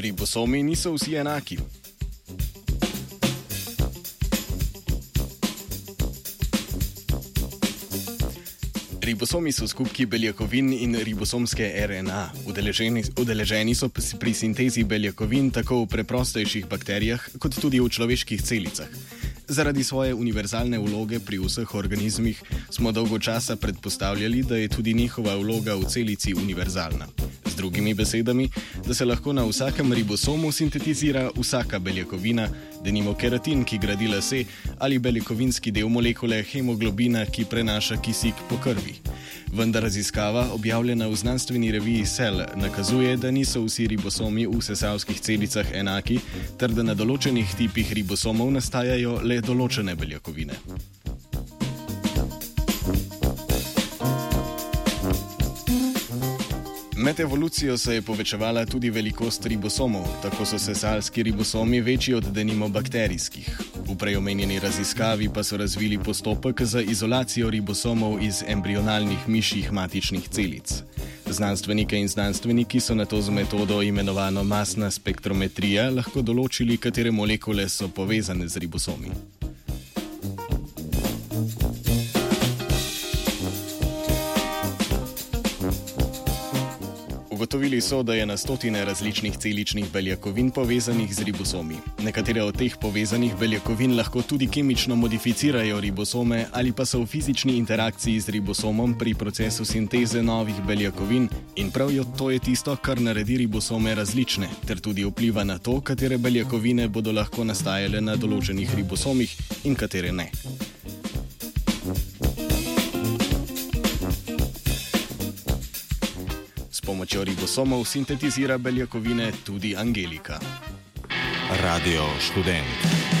Ribosomi niso vsi enaki. Ribosomi so skupki beljakovin in ribosomske RNA. Udeleženi, udeleženi so pri sintezi beljakovin tako v preprostejših bakterijah, kot tudi v človeških celicah. Zaradi svoje univerzalne vloge pri vseh organizmih smo dolgo časa predpostavljali, da je tudi njihova vloga v celici univerzalna. Drugimi besedami, da se lahko na vsakem ribosomu sintetizira vsaka beljakovina, denimo keratin, ki gradi lase, ali beljakovinski del molekule hemoglobina, ki prenaša kisik po krvi. Vendar raziskava, objavljena v znanstveni reviji Cell, nakazuje, da niso vsi ribosomi v sesalskih celicah enaki, ter da na določenih tipih ribosomov nastajajo le določene beljakovine. Med evolucijo se je povečevala tudi velikost ribosomov, tako so sesalski ribosomi večji od denimo bakterijskih. V preomenjeni raziskavi pa so razvili postopek za izolacijo ribosomov iz embrionalnih mišjih matičnih celic. Znanstvenike in znanstveniki so na to z metodo imenovano masna spektrometrija lahko določili, katere molekule so povezane z ribosomi. Ugotovili so, da je na stotine različnih celičnih beljakovin povezanih z ribosomi. Nekatere od teh povezanih beljakovin lahko tudi kemično modificirajo ribosome ali pa so v fizični interakciji z ribosomom pri procesu sinteze novih beljakovin in prav to je tisto, kar naredi ribosome različne, ter tudi vpliva na to, katere beljakovine bodo lahko nastajale na določenih ribosomih in katere ne. Pomočjo ribosomov sintetizira beljakovine tudi Angelika. Radio študent.